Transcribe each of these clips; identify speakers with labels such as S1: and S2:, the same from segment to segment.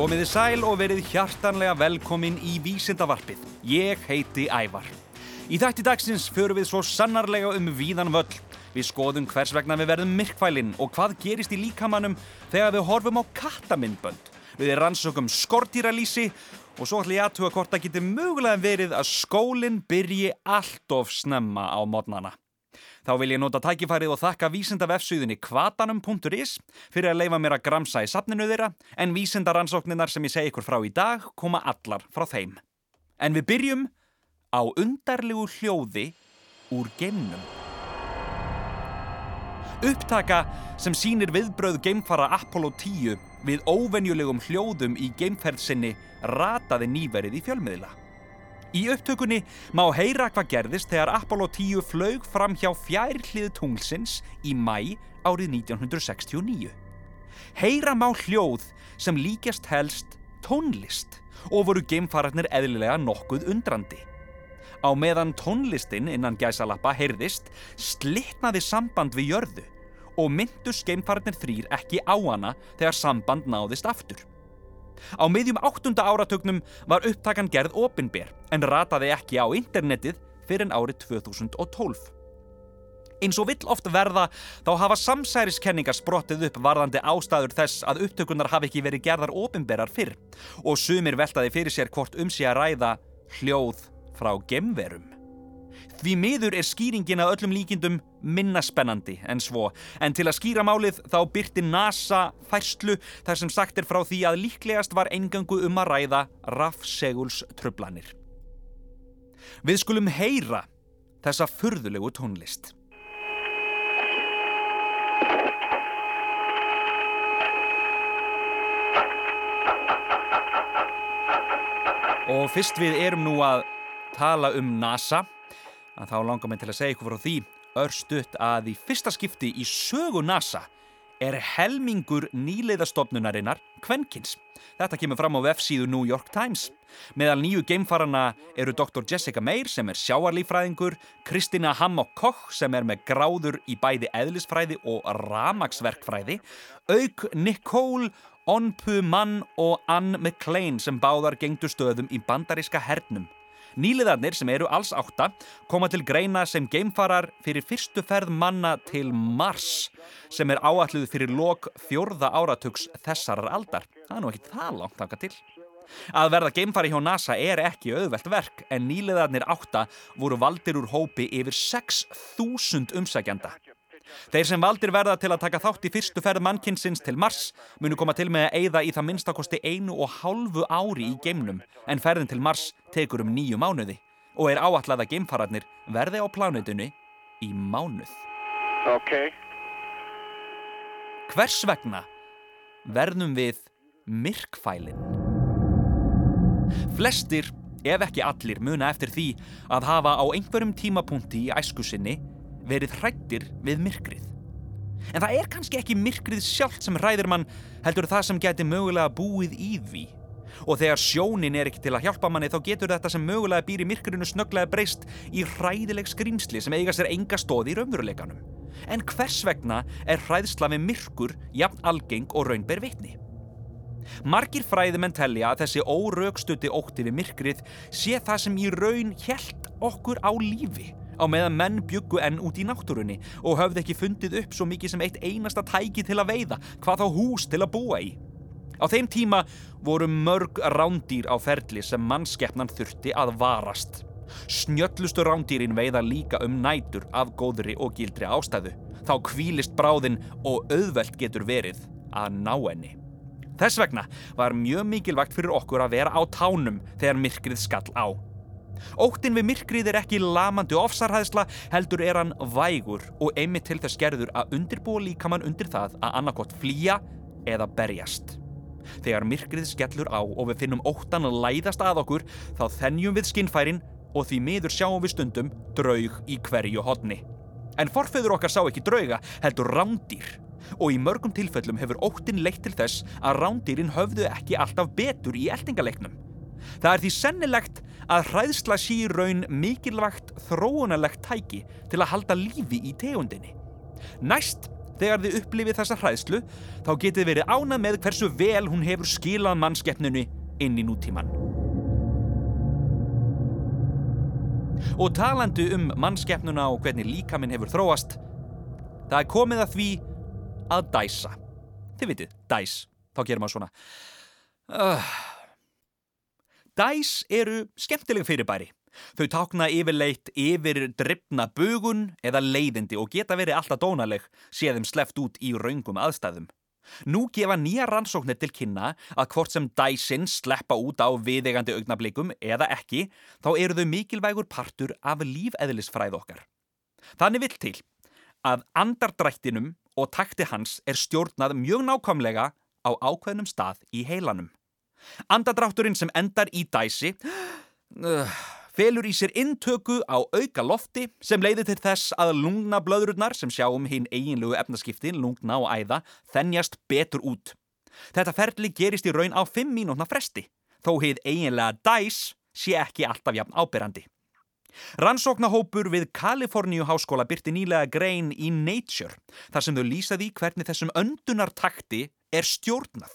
S1: Komiði sæl og verið hjartanlega velkomin í Vísindavarpið. Ég heiti Ævar. Í þætti dagsins förum við svo sannarlega um víðan völl. Við skoðum hvers vegna við verðum myrkfælinn og hvað gerist í líkamannum þegar við horfum á kattamindbönd. Við rannsókum skortýralýsi og svo ætlum ég aðtuga hvort það getur mögulega verið að skólinn byrji allt of snemma á modnana. Þá vil ég nota tækifærið og þakka vísindavefsuðinni kvatanum.is fyrir að leifa mér að gramsa í sapninu þeirra en vísindaransókninar sem ég segi ykkur frá í dag koma allar frá þeim. En við byrjum á undarlegu hljóði úr geimnum. Upptaka sem sínir viðbröð geimfara Apollo 10 við óvenjulegum hljóðum í geimferð sinni rataði nýverið í fjölmiðla. Í upptökunni má heyra hvað gerðist þegar Apollo 10 flög fram hjá fjærhlið tunglsins í mæ árið 1969. Heyra má hljóð sem líkjast helst tónlist og voru geimfararnir eðlilega nokkuð undrandi. Á meðan tónlistin innan gæsalappa heyrðist, slittnaði samband við jörðu og myndust geimfararnir þrýr ekki á hana þegar samband náðist aftur. Á miðjum áttunda áratögnum var upptakan gerð opinber en rataði ekki á internetið fyrir en árið 2012. Eins og vill oft verða þá hafa samsæriskenningar sprottið upp varðandi ástæður þess að upptökunar hafi ekki verið gerðar opinberar fyrr og sumir veltaði fyrir sér hvort um sig að ræða hljóð frá gemverum. Því miður er skýringin að öllum líkindum minna spennandi en svo, en til að skýra málið þá byrti NASA færslu þar sem sagt er frá því að líklegast var engangu um að ræða rafseguls tröflanir. Við skulum heyra þessa furðulegu tónlist. Og fyrst við erum nú að tala um NASA að þá langar mér til að segja ykkur frá því örstuðt að í fyrsta skipti í sögu NASA er helmingur nýleiðastofnunarinnar kvenkins. Þetta kemur fram á vefsíðu New York Times. Meðal nýju geimfarana eru Dr. Jessica Meir sem er sjáarlífræðingur, Kristina Hammock Koch sem er með gráður í bæði eðlisfræði og ramagsverkfræði, auk Nicole Onpu Mann og Ann McLean sem báðar gengdu stöðum í bandaríska hernum. Nýliðarnir sem eru alls átta koma til greina sem geimfarar fyrir fyrstu ferð manna til Mars sem er áalluð fyrir lok fjörða áratugs þessarar aldar. Það er nú ekki það langt taka til. Að verða geimfari hjá NASA er ekki auðvelt verk en nýliðarnir átta voru valdir úr hópi yfir 6.000 umsækjanda. Þeir sem valdir verða til að taka þátt í fyrstu ferð mannkinsins til Mars munu koma til með að eigða í það minnstakosti einu og hálfu ári í geimnum en ferðin til Mars tekur um nýju mánuði og er áallega að geimfararnir verði á plánutinu í mánuð.
S2: Okay.
S1: Hvers vegna verðum við myrkfælinn? Flestir, ef ekki allir, muna eftir því að hafa á einhverjum tímapunkti í æskusinni verið hrættir við myrkrið. En það er kannski ekki myrkrið sjálft sem hræðir mann heldur það sem geti mögulega búið í því. Og þegar sjónin er ekki til að hjálpa manni þá getur þetta sem mögulega býr í myrkrinu snögglega breyst í hræðileg skrýmsli sem eiga sér enga stóð í raunveruleikanum. En hvers vegna er hræðsla við myrkur jafn algeng og raunber vitni? Margir fræðimenn telja að þessi órögstutti ótti við myrkrið sé það sem í raun hjælt okkur á lífi á meðan menn byggu enn út í náttúrunni og höfði ekki fundið upp svo mikið sem eitt einasta tæki til að veiða, hvað þá hús til að búa í. Á þeim tíma voru mörg rándýr á ferli sem mannskeppnan þurfti að varast. Snjöllustu rándýrin veiða líka um nætur af góðri og gildri ástæðu. Þá kvílist bráðin og auðvelt getur verið að ná henni. Þess vegna var mjög mikilvægt fyrir okkur að vera á tánum þegar myrkrið skall á. Óttin við myrkrið er ekki lamandi ofsarhæðsla heldur er hann vægur og einmitt til þess gerður að undirbúa líkamann undir það að annarkott flýja eða berjast. Þegar myrkrið skellur á og við finnum óttan að læðast að okkur þá þennjum við skinnfærin og því miður sjáum við stundum draug í hverju hodni. En forfeyður okkar sá ekki drauga heldur rándýr og í mörgum tilfellum hefur óttin leitt til þess að rándýrin höfðu ekki alltaf betur í eltingaleiknum. Það er því sennilegt að hræðsla sé í raun mikilvægt þróunarlegt tæki til að halda lífi í tegundinni. Næst þegar þið upplifið þessa hræðslu þá getið verið ánað með hversu vel hún hefur skilað mannskeppnunu inn í nútíman. Og talandi um mannskeppnuna og hvernig líkaminn hefur þróast, það er komið að því að dæsa. Þið vitið, dæs. Þá gerir maður svona. Uh. Dæs eru skemmtileg fyrirbæri. Þau tákna yfirleitt yfir drifna bugun eða leiðindi og geta verið alltaf dónaleg séðum sleft út í raungum aðstæðum. Nú gefa nýja rannsóknir til kynna að hvort sem dæsin sleppa út á viðegandi augnablikum eða ekki, þá eru þau mikilvægur partur af lífeðlisfræð okkar. Þannig vill til að andardrættinum og takti hans er stjórnað mjög nákvæmlega á ákveðnum stað í heilanum. Andardrátturinn sem endar í dæsi... Uh, felur í sér intöku á auka lofti sem leiði til þess að lungna blöðrurnar sem sjáum hinn eiginlegu efnaskiptin, lungna og æða, þennjast betur út. Þetta ferli gerist í raun á 5 mínútna fresti, þó heið eiginlega dæs sé ekki alltaf jafn ábyrrandi. Rannsóknahópur við Kaliforníu háskóla byrti nýlega grein í Nature þar sem þau lýsaði hvernig þessum öndunartakti er stjórnað.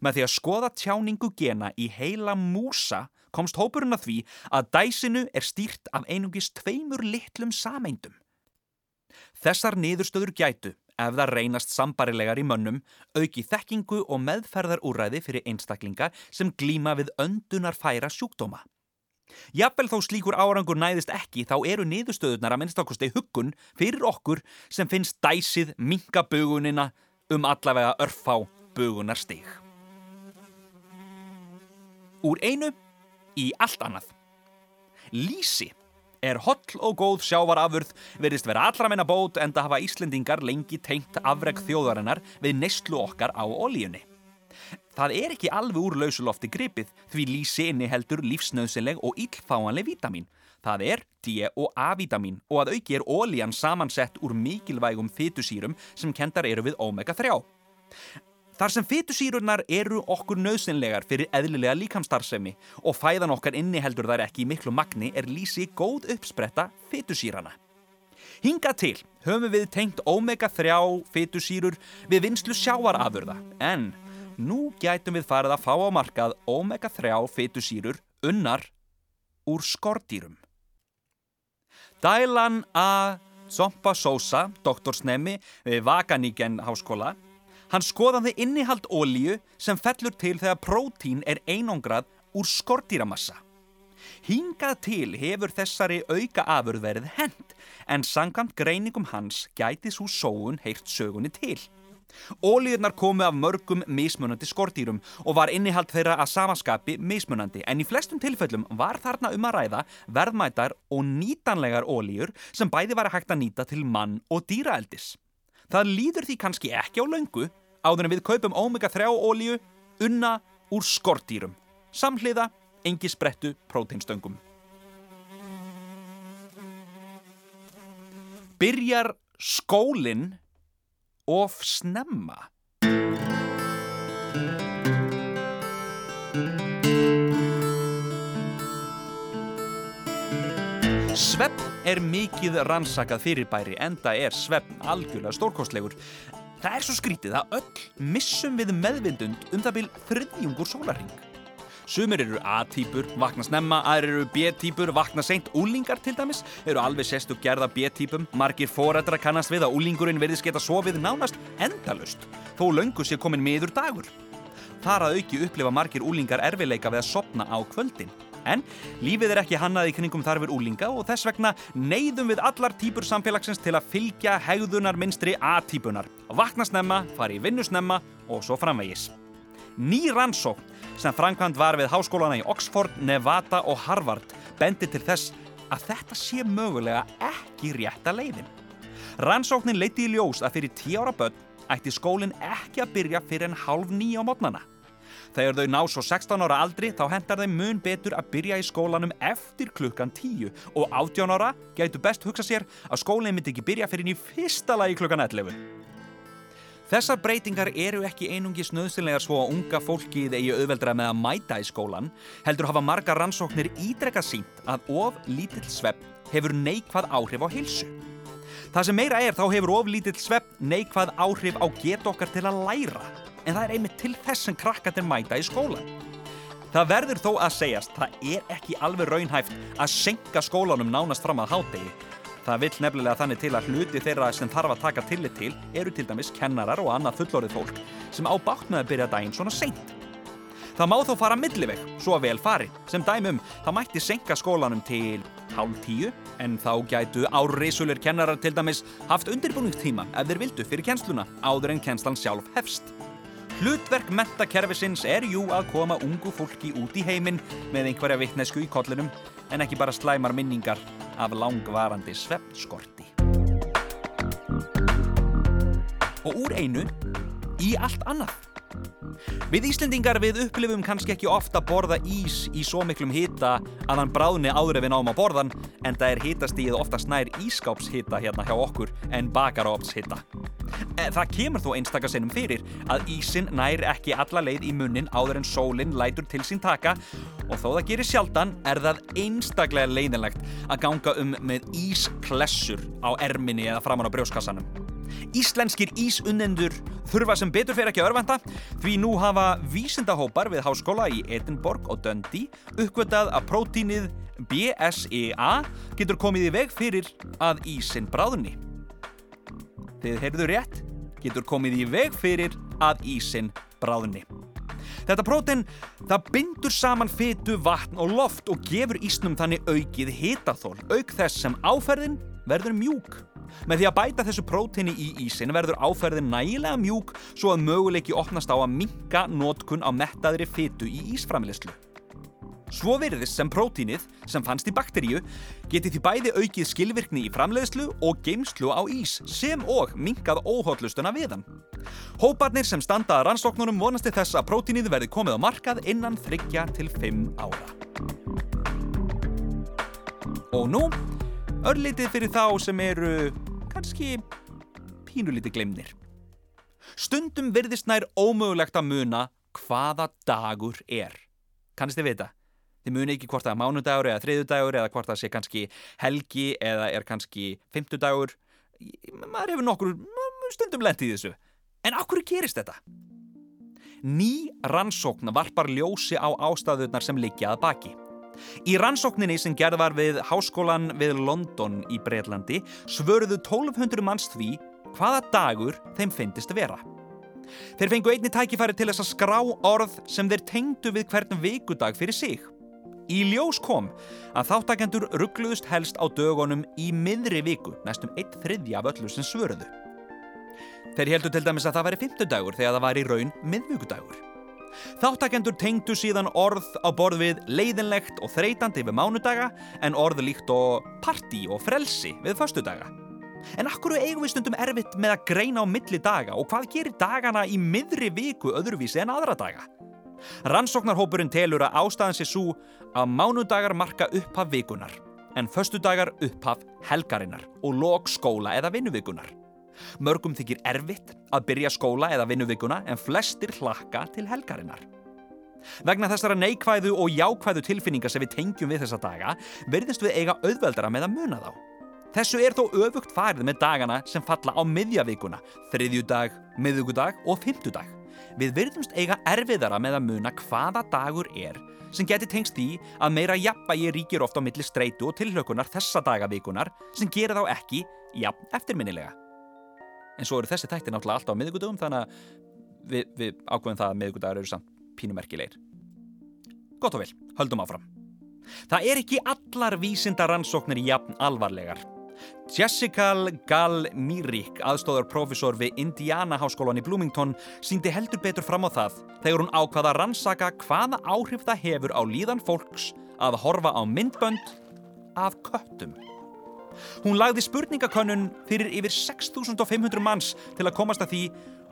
S1: Með því að skoða tjáningu gena í heila músa komst hópurinn að því að dæsinu er stýrt af einungis tveimur litlum sameindum. Þessar niðurstöður gætu, ef það reynast sambarilegar í mönnum, auki þekkingu og meðferðarúræði fyrir einstaklinga sem glíma við öndunar færa sjúkdóma. Jafnvel þó slíkur árangur næðist ekki þá eru niðurstöðunar að minnstakosti huggun fyrir okkur sem finnst dæsið minka bugunina um allavega örfá bugunar stig. Úr einu í allt annað. Lísi er holl og góð sjávarafurð, verðist vera allra meina bót en það hafa Íslendingar lengi tengt afreg þjóðarinnar við neistlu okkar á olíunni. Það er ekki alveg úr lausulofti gripið því lísi inni heldur lífsnöðsynleg og íllfáanleg vítamin. Það er D- og A-vítamin og að auki er ólíjan samansett úr mikilvægum fytusýrum sem kendar eru við omega-3. Þar sem fytusýrurnar eru okkur nöðsynlegar fyrir eðlilega líkamstarfsemi og fæðan okkar inni heldur þær ekki í miklu magni er lísi góð uppspretta fytusýrana. Hinga til höfum við tengt omega-3 fytusýrur við vinslu sjáarafurða en nú gætum við farið að fá á markað omega-3 fytusýrur unnar úr skordýrum. Dælan A. Zompa Sosa, doktorsnemi við Vaganíken háskóla Hann skoðaði innihald ólíu sem fellur til þegar prótín er einangrað úr skortýramassa. Hingað til hefur þessari auka afurð verið hend en sangant greiningum hans gæti svo sóun heirt sögunni til. Ólíðunar komu af mörgum mismunandi skortýrum og var innihald þeirra að samaskapi mismunandi en í flestum tilfellum var þarna um að ræða verðmætar og nýtanlegar ólíur sem bæði var að hægt að nýta til mann og dýraeldis. Það líður því kannski ekki á laungu áður en við kaupum omega-3 ólíu unna úr skortýrum. Samhliða, engi sprettu próteinstöngum. Byrjar skólinn of snemma? Svepp er mikið rannsakað fyrirbæri enda er svepp algjörlega stórkostlegur Það er svo skrítið að öll missum við meðvindund um það byrj þriðjungur sólarring. Sumir eru A-týpur, vakna snemma, aðrir eru B-týpur, vakna seint. Úlingar til dæmis eru alveg sérstu gerða B-týpum. Margir foreldra kannast við að úlingurinn verðist geta sofið nánast endalust, þó löngu sé komin miður dagur. Þar að auki upplifa margir úlingar erfileika við að sopna á kvöldin. En lífið er ekki hannað í kringum þarfir úlinga og þess vegna neyðum við allar típur samfélagsins til að fylgja hegðunar minstri A-típunar. Vakna snemma, fari í vinnu snemma og svo framvegis. Ný rannsókn sem framkvæmt var við háskólana í Oxford, Nevada og Harvard bendi til þess að þetta sé mögulega ekki rétta leiðin. Rannsóknin leiti í ljós að fyrir 10 ára börn ætti skólinn ekki að byrja fyrir en halv nýja á mótnana. Þegar þau ná svo 16 ára aldri þá hendar þeim mun betur að byrja í skólanum eftir klukkan 10 og 18 ára gætu best hugsa sér að skólinn myndi ekki byrja fyrir í fyrsta lagi klukkan 11. Þessar breytingar eru ekki einungis nöðsynlegar svo að unga fólkið eigi auðveldra með að mæta í skólan, heldur hafa marga rannsóknir ídrekka sínt að of lítill svepp hefur neikvað áhrif á hilsu. Það sem meira er þá hefur oflítill svepp neikvað áhrif á get okkar til að læra en það er einmitt til þess sem krakkarnir mæta í skólan. Það verður þó að segjast, það er ekki alveg raunhæft að senka skólanum nánast fram að hádegi. Það vill nefnilega þannig til að hluti þeirra sem þarf að taka tillit til eru til dæmis kennarar og annað fullorðið fólk sem á með að byrja daginn svona seint. Það má þó fara milliveg, svo vel fari. Sem dæmum, það mætti senka skólanum til hálf tíu, en þá gætu árreisulir kennarar til dæmis haft undirbúningstíma ef þeir vildu fyrir kjensluna, áður en kjenslan sjálf hefst. Hlutverk mentakerfisins er jú að koma ungu fólki út í heiminn með einhverja vittnesku í kollinum, en ekki bara slæmar minningar af langvarandi svefnskorti. Og úr einu í allt annað. Við Íslendingar við upplifum kannski ekki ofta borða ís í svo miklum hita að hann bráðni áður ef við náum að borðan en það er hitastíð oftast nær ískápshita hérna hjá okkur en bakarópshita. Eh, það kemur þó einstakasinnum fyrir að ísin nær ekki alla leið í munnin áður en sólinn lætur til sín taka og þó það gerir sjaldan er það einstaklega leiðinlegt að ganga um með ísklessur á erminni eða framann á brjóskassanum. Íslenskir ísunnendur þurfa sem betur fyrir ekki að örvenda því nú hafa vísindahópar við háskóla í Edinborg og Dundee uppgötað að prótínið BSEA getur komið í veg fyrir að ísinn bráðunni. Þið heyrðu rétt, getur komið í veg fyrir að ísinn bráðunni. Þetta prótein, það bindur saman fytu, vatn og loft og gefur ísnum þannig aukið hitaþól, auk þess sem áferðin verður mjúk. Með því að bæta þessu próteini í ísin verður áferðin nægilega mjúk svo að möguleiki opnast á að minka nótkun á mettaðri fytu í ísframilislu. Svo virðist sem prótínið, sem fannst í bakteríu, geti því bæði aukið skilvirkni í framleiðslu og geimslu á ís, sem og minkað óhóllustuna við hann. Hóparnir sem standaða rannsóknunum vonasti þess að prótínið verði komið á markað innan 3 til 5 ára. Og nú, örlítið fyrir þá sem eru kannski pínulítið glemnir. Stundum virðist nær ómögulegt að muna hvaða dagur er. Kannist þið vita? Þið muni ekki hvort það er mánudagur eða þriðudagur eða hvort það sé kannski helgi eða er kannski fymtudagur. Maður hefur nokkur stundum lent í þessu. En hverju gerist þetta? Ný rannsókn varpar ljósi á ástæðunar sem liggjaða baki. Í rannsókninni sem gerð var við háskólan við London í Breitlandi svörðu 1200 manns því hvaða dagur þeim finnist vera. Þeir fengu einni tækifæri til þess að skrá orð sem þeir tengdu við hvern vikudag fyrir sig. Í ljós kom að þáttakendur ruggluðust helst á dögunum í miðri viku, næstum eitt þriðja af öllu sem svörðu. Þeir heldu til dæmis að það væri fymtudagur þegar það var í raun miðvíkudagur. Þáttakendur tengdu síðan orð á borð við leiðinlegt og þreytandi við mánudaga en orð líkt og parti og frelsi við föstudaga. En akkur eigum við stundum erfitt með að greina á milli daga og hvað gerir dagana í miðri viku öðruvísi en aðra daga? Rannsóknarhópurinn telur að ástæðan sé svo að mánudagar marka upphaf vikunar en föstudagar upphaf helgarinnar og lok skóla eða vinnuvikunar. Mörgum þykir erfitt að byrja skóla eða vinnuvikuna en flestir hlakka til helgarinnar. Vegna þessara neikvæðu og jákvæðu tilfinningar sem við tengjum við þessa daga verðist við eiga auðveldara með að muna þá. Þessu er þó öfugt farið með dagana sem falla á miðjavikuna, þriðjudag, miðugudag og fymtudag. Við verðumst eiga erfiðara með að muna hvaða dagur er sem geti tengst í að meira jafnvægi ríkir ofta á milli streitu og tilhlökunar þessa dagavikunar sem gera þá ekki jafn eftirminnilega. En svo eru þessi tætti náttúrulega alltaf á miðugudögum þannig að við, við ákveðum það að miðugudagur eru samt pínumerkilegir. Gott og vel, höldum áfram. Það er ekki allar vísinda rannsóknir jafn alvarlegar Jessica Gall-Myrick, aðstóðar profesor við Indiana háskólan í Bloomington, síndi heldur betur fram á það þegar hún ákvaða að rannsaka hvaða áhrif það hefur á líðan fólks að horfa á myndbönd af köttum. Hún lagði spurningakönnun fyrir yfir 6500 manns til að komast að því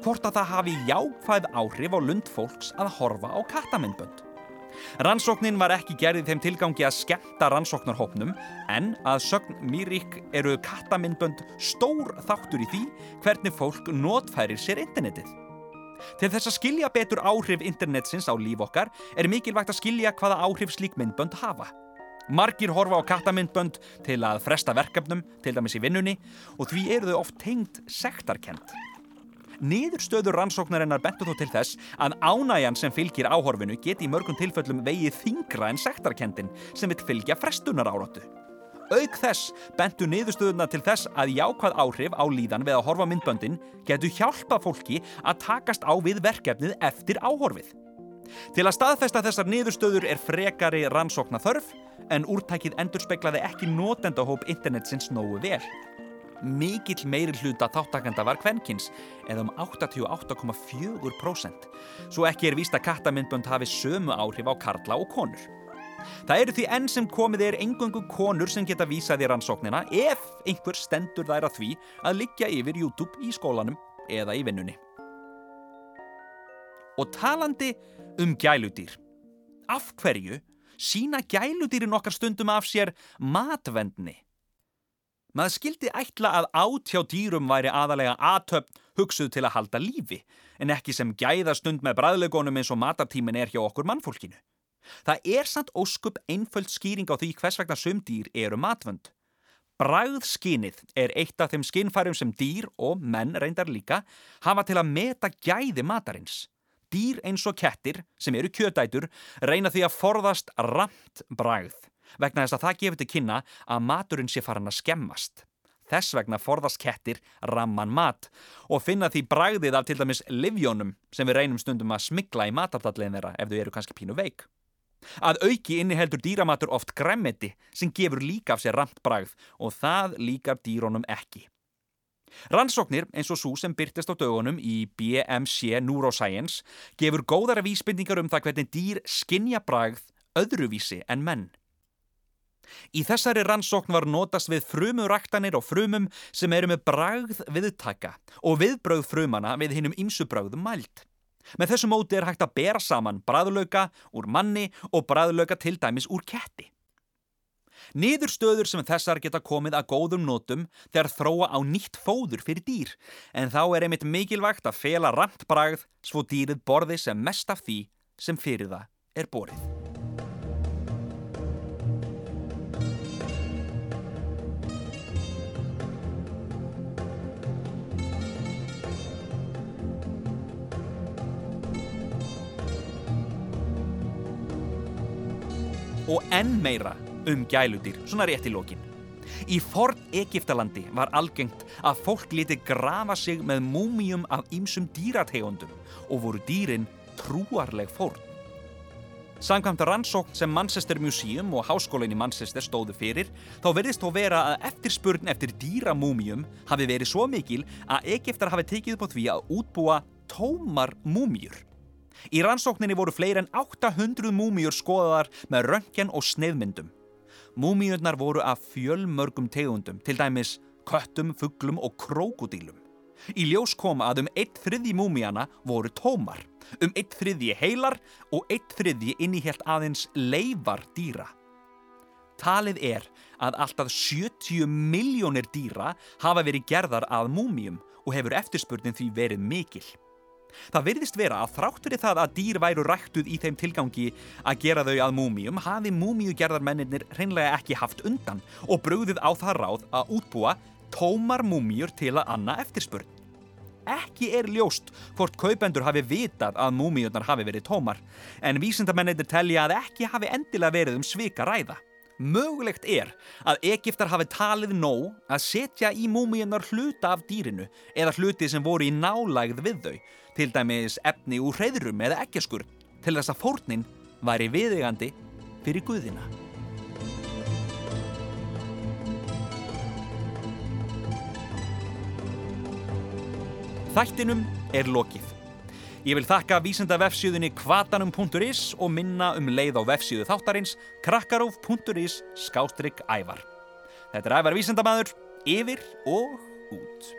S1: hvort að það hafi jákvæð áhrif á lund fólks að horfa á kattamyndbönd. Rannsóknin var ekki gerðið þeim tilgangi að skemmta rannsóknarhópnum en að sögn Mýrík eru kattamindbönd stór þáttur í því hvernig fólk notfærir sér internetið. Til þess að skilja betur áhrif internetsins á líf okkar er mikilvægt að skilja hvaða áhrif slík myndbönd hafa. Margir horfa á kattamyndbönd til að fresta verkefnum, til dæmis í vinnunni, og því eru þau oft tengd sektarkent. Niðurstöður rannsóknarinnar bentur þó til þess að ánægjan sem fylgir áhorfinu geti í mörgum tilfellum vegið þingra en sektarkentin sem vil fylgja frestunar áratu. Auk þess bentu niðurstöðuna til þess að jákvæð áhrif á líðan við að horfa myndböndin getur hjálpa fólki að takast á við verkefnið eftir áhorfið. Til að staðfesta þessar niðurstöður er frekari rannsókna þörf en úrtækið endur speklaði ekki notendahóp internetsins nógu vel. Mikill meiri hluta þáttakenda var kvenkins eða um 88,4% svo ekki er víst að kattamindbönd hafi sömu áhrif á karla og konur. Það eru því enn sem komið er engungu konur sem geta vísað í rannsóknina ef einhver stendur þær að því að liggja yfir YouTube í skólanum eða í vinnunni. Og talandi um gæludýr. Af hverju sína gæludýrin okkar stundum af sér matvendni? Maður skildi ætla að átjá dýrum væri aðalega aðtöfn hugsuð til að halda lífi, en ekki sem gæðastund með bræðlegonum eins og matartímin er hjá okkur mannfólkinu. Það er samt óskup einföld skýring á því hvers vegna sumdýr eru matvönd. Bræðskinnið er eitt af þeim skinnfærum sem dýr og menn reyndar líka hafa til að meta gæði matarins. Dýr eins og kettir, sem eru kjötætur, reyna því að forðast ramt bræð vegna þess að það gefur til kynna að maturinn sé farin að skemmast. Þess vegna forðast kettir ramman mat og finna því bragðið af til dæmis livjónum sem við reynum stundum að smigla í matartallegin þeirra ef þau eru kannski pínu veik. Að auki inniheldur dýramatur oft gremmeti sem gefur líka af sér ramt bragð og það líkar dýrónum ekki. Rannsóknir eins og svo sem byrtist á dögunum í BMC Neuroscience gefur góðara vísbendingar um það hvernig dýr skinja bragð öðruvísi en menn. Í þessari rannsókn var notast við frumuræktanir og frumum sem eru með bragð viðtaka og viðbröð frumana við hinnum ymsu bragðum mælt. Með þessu móti er hægt að bera saman bræðlauka úr manni og bræðlauka til dæmis úr ketti. Niðurstöður sem þessar geta komið að góðum nótum þegar þróa á nýtt fóður fyrir dýr en þá er einmitt mikilvægt að fela ramt bragð svo dýrið borði sem mest af því sem fyrir það er borið. og enn meira um gæludýr, svona rétt í lókin. Í forn Egiptalandi var algengt að fólk liti grafa sig með múmium af ýmsum dýrategundum og voru dýrin trúarleg forn. Samkvæmt rannsókn sem Manchester Museum og háskólinn í Manchester stóðu fyrir þá verðist þó vera að eftirspurn eftir dýramúmium hafi verið svo mikil að Egiptar hafi tekið upp á því að útbúa tómar múmiur. Í rannsókninni voru fleiri en 800 múmiur skoðaðar með röntgen og sneiðmyndum. Múmiurnar voru af fjölmörgum tegundum, til dæmis köttum, fugglum og krókudílum. Í ljós koma að um eitt þriðji múmiana voru tómar, um eitt þriðji heilar og eitt þriðji innihjalt aðeins leifar dýra. Talið er að alltaf 70 miljónir dýra hafa verið gerðar að múmium og hefur eftirspurnin því verið mikil. Það virðist vera að þráttur í það að dýr væru ræktuð í þeim tilgangi að gera þau að múmium hafi múmiugerðarmennir hreinlega ekki haft undan og brúðið á það ráð að útbúa tómar múmiur til að anna eftirspurn. Ekki er ljóst hvort kaupendur hafi vitað að múmiurnar hafi verið tómar en vísindamennir telja að ekki hafi endilega verið um svika ræða. Mögulegt er að Egiptar hafi talið nóg að setja í múmiunar hluta af dýrinu eða hluti sem voru í nálægð við þau til dæmis efni úr hreyðrum eða ekkjaskur, til þess að fórnin væri viðegandi fyrir Guðina. Þættinum er lokið. Ég vil þakka vísenda vefsíðunni kvatanum.is og minna um leið á vefsíðu þáttarins krakkaróf.is skástrygg ævar. Þetta er ævar vísendamæður, yfir og út.